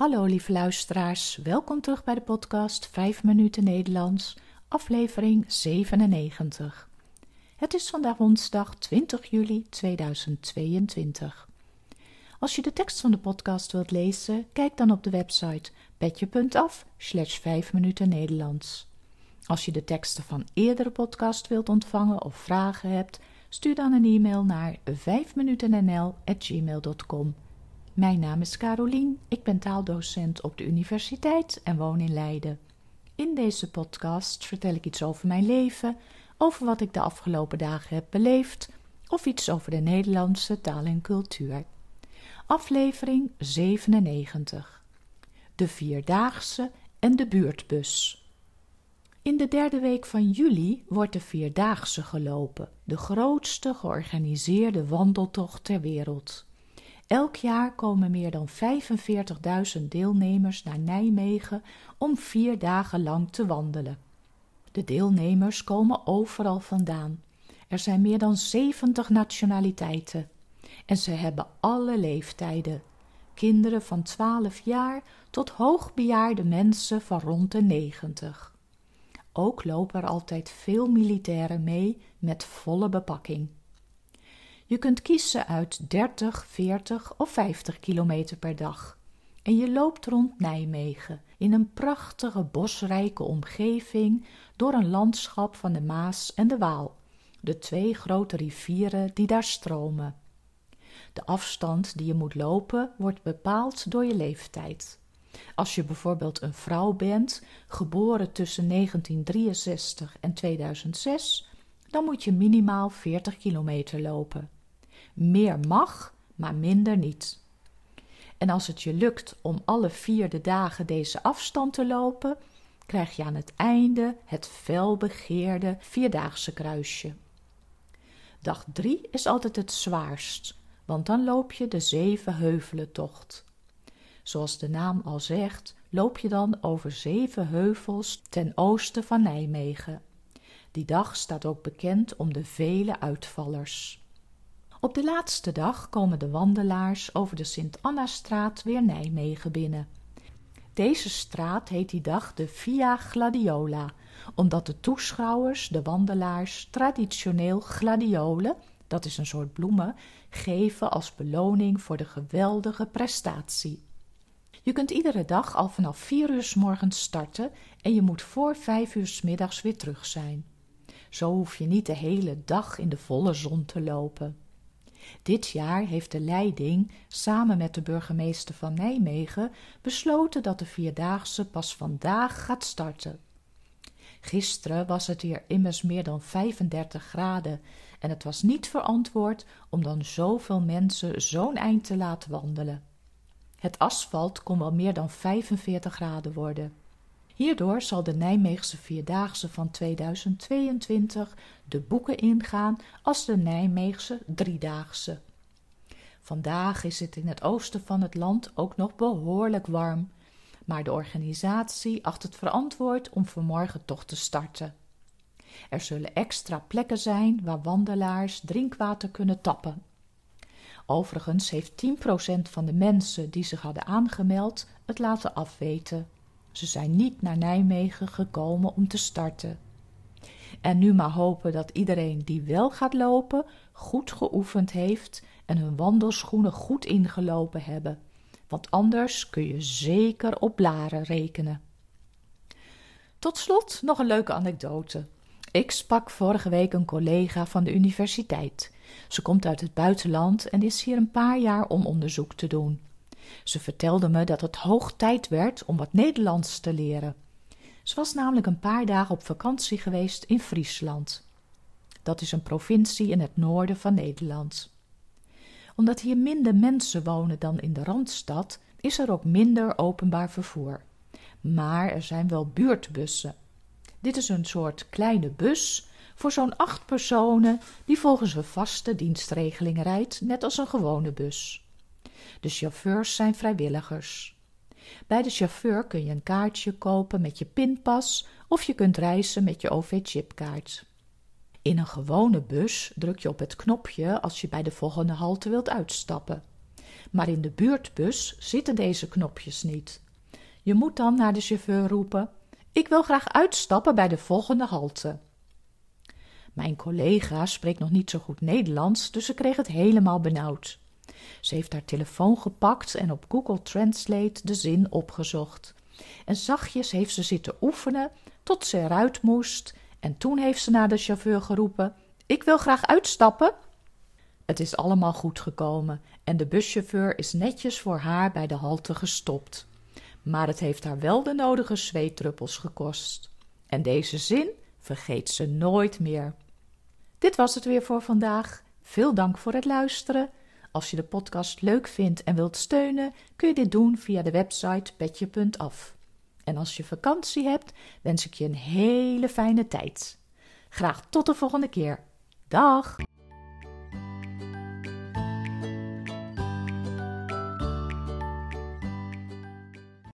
Hallo lieve luisteraars, welkom terug bij de podcast 5 minuten Nederlands, aflevering 97. Het is vandaag woensdag 20 juli 2022. Als je de tekst van de podcast wilt lezen, kijk dan op de website petje.af slash 5 minuten Nederlands. Als je de teksten van eerdere podcast wilt ontvangen of vragen hebt, stuur dan een e-mail naar 5minutennl.gmail.com. Mijn naam is Carolien, ik ben taaldocent op de universiteit en woon in Leiden. In deze podcast vertel ik iets over mijn leven, over wat ik de afgelopen dagen heb beleefd of iets over de Nederlandse taal en cultuur. Aflevering 97. De Vierdaagse en de Buurtbus. In de derde week van juli wordt de Vierdaagse gelopen, de grootste georganiseerde wandeltocht ter wereld. Elk jaar komen meer dan 45.000 deelnemers naar Nijmegen om vier dagen lang te wandelen. De deelnemers komen overal vandaan. Er zijn meer dan 70 nationaliteiten. En ze hebben alle leeftijden. Kinderen van 12 jaar tot hoogbejaarde mensen van rond de 90. Ook lopen er altijd veel militairen mee met volle bepakking. Je kunt kiezen uit 30, 40 of 50 kilometer per dag. En je loopt rond Nijmegen in een prachtige bosrijke omgeving door een landschap van de Maas en de Waal, de twee grote rivieren die daar stromen. De afstand die je moet lopen wordt bepaald door je leeftijd. Als je bijvoorbeeld een vrouw bent, geboren tussen 1963 en 2006, dan moet je minimaal 40 kilometer lopen. Meer mag, maar minder niet. En als het je lukt om alle vier de dagen deze afstand te lopen, krijg je aan het einde het felbegeerde vierdaagse kruisje. Dag drie is altijd het zwaarst, want dan loop je de zeven heuvelen tocht. Zoals de naam al zegt, loop je dan over zeven heuvels ten oosten van Nijmegen. Die dag staat ook bekend om de vele uitvallers. Op de laatste dag komen de wandelaars over de Sint-Anna-straat weer Nijmegen binnen. Deze straat heet die dag de Via Gladiola, omdat de toeschouwers, de wandelaars, traditioneel gladiolen, dat is een soort bloemen, geven als beloning voor de geweldige prestatie. Je kunt iedere dag al vanaf vier uur s morgens starten en je moet voor vijf uur s middags weer terug zijn. Zo hoef je niet de hele dag in de volle zon te lopen. Dit jaar heeft de leiding, samen met de burgemeester van Nijmegen, besloten dat de Vierdaagse pas vandaag gaat starten. Gisteren was het hier immers meer dan 35 graden en het was niet verantwoord om dan zoveel mensen zo'n eind te laten wandelen. Het asfalt kon wel meer dan 45 graden worden. Hierdoor zal de Nijmeegse Vierdaagse van 2022 de boeken ingaan als de Nijmeegse Driedaagse. Vandaag is het in het oosten van het land ook nog behoorlijk warm, maar de organisatie acht het verantwoord om vanmorgen toch te starten. Er zullen extra plekken zijn waar wandelaars drinkwater kunnen tappen. Overigens heeft 10% van de mensen die zich hadden aangemeld het laten afweten. Ze zijn niet naar Nijmegen gekomen om te starten. En nu maar hopen dat iedereen die wel gaat lopen goed geoefend heeft en hun wandelschoenen goed ingelopen hebben, want anders kun je zeker op blaren rekenen. Tot slot nog een leuke anekdote. Ik sprak vorige week een collega van de universiteit. Ze komt uit het buitenland en is hier een paar jaar om onderzoek te doen. Ze vertelde me dat het hoog tijd werd om wat Nederlands te leren. Ze was namelijk een paar dagen op vakantie geweest in Friesland. Dat is een provincie in het noorden van Nederland. Omdat hier minder mensen wonen dan in de randstad, is er ook minder openbaar vervoer. Maar er zijn wel buurtbussen. Dit is een soort kleine bus voor zo'n acht personen die volgens een vaste dienstregeling rijdt, net als een gewone bus. De chauffeurs zijn vrijwilligers. Bij de chauffeur kun je een kaartje kopen met je pinpas of je kunt reizen met je OV-chipkaart. In een gewone bus druk je op het knopje als je bij de volgende halte wilt uitstappen. Maar in de buurtbus zitten deze knopjes niet. Je moet dan naar de chauffeur roepen: Ik wil graag uitstappen bij de volgende halte. Mijn collega spreekt nog niet zo goed Nederlands, dus ze kreeg het helemaal benauwd. Ze heeft haar telefoon gepakt en op Google Translate de zin opgezocht. En zachtjes heeft ze zitten oefenen tot ze eruit moest. En toen heeft ze naar de chauffeur geroepen: Ik wil graag uitstappen. Het is allemaal goed gekomen en de buschauffeur is netjes voor haar bij de halte gestopt. Maar het heeft haar wel de nodige zweetdruppels gekost. En deze zin vergeet ze nooit meer. Dit was het weer voor vandaag. Veel dank voor het luisteren. Als je de podcast leuk vindt en wilt steunen, kun je dit doen via de website petje.af. En als je vakantie hebt, wens ik je een hele fijne tijd. Graag tot de volgende keer. Dag!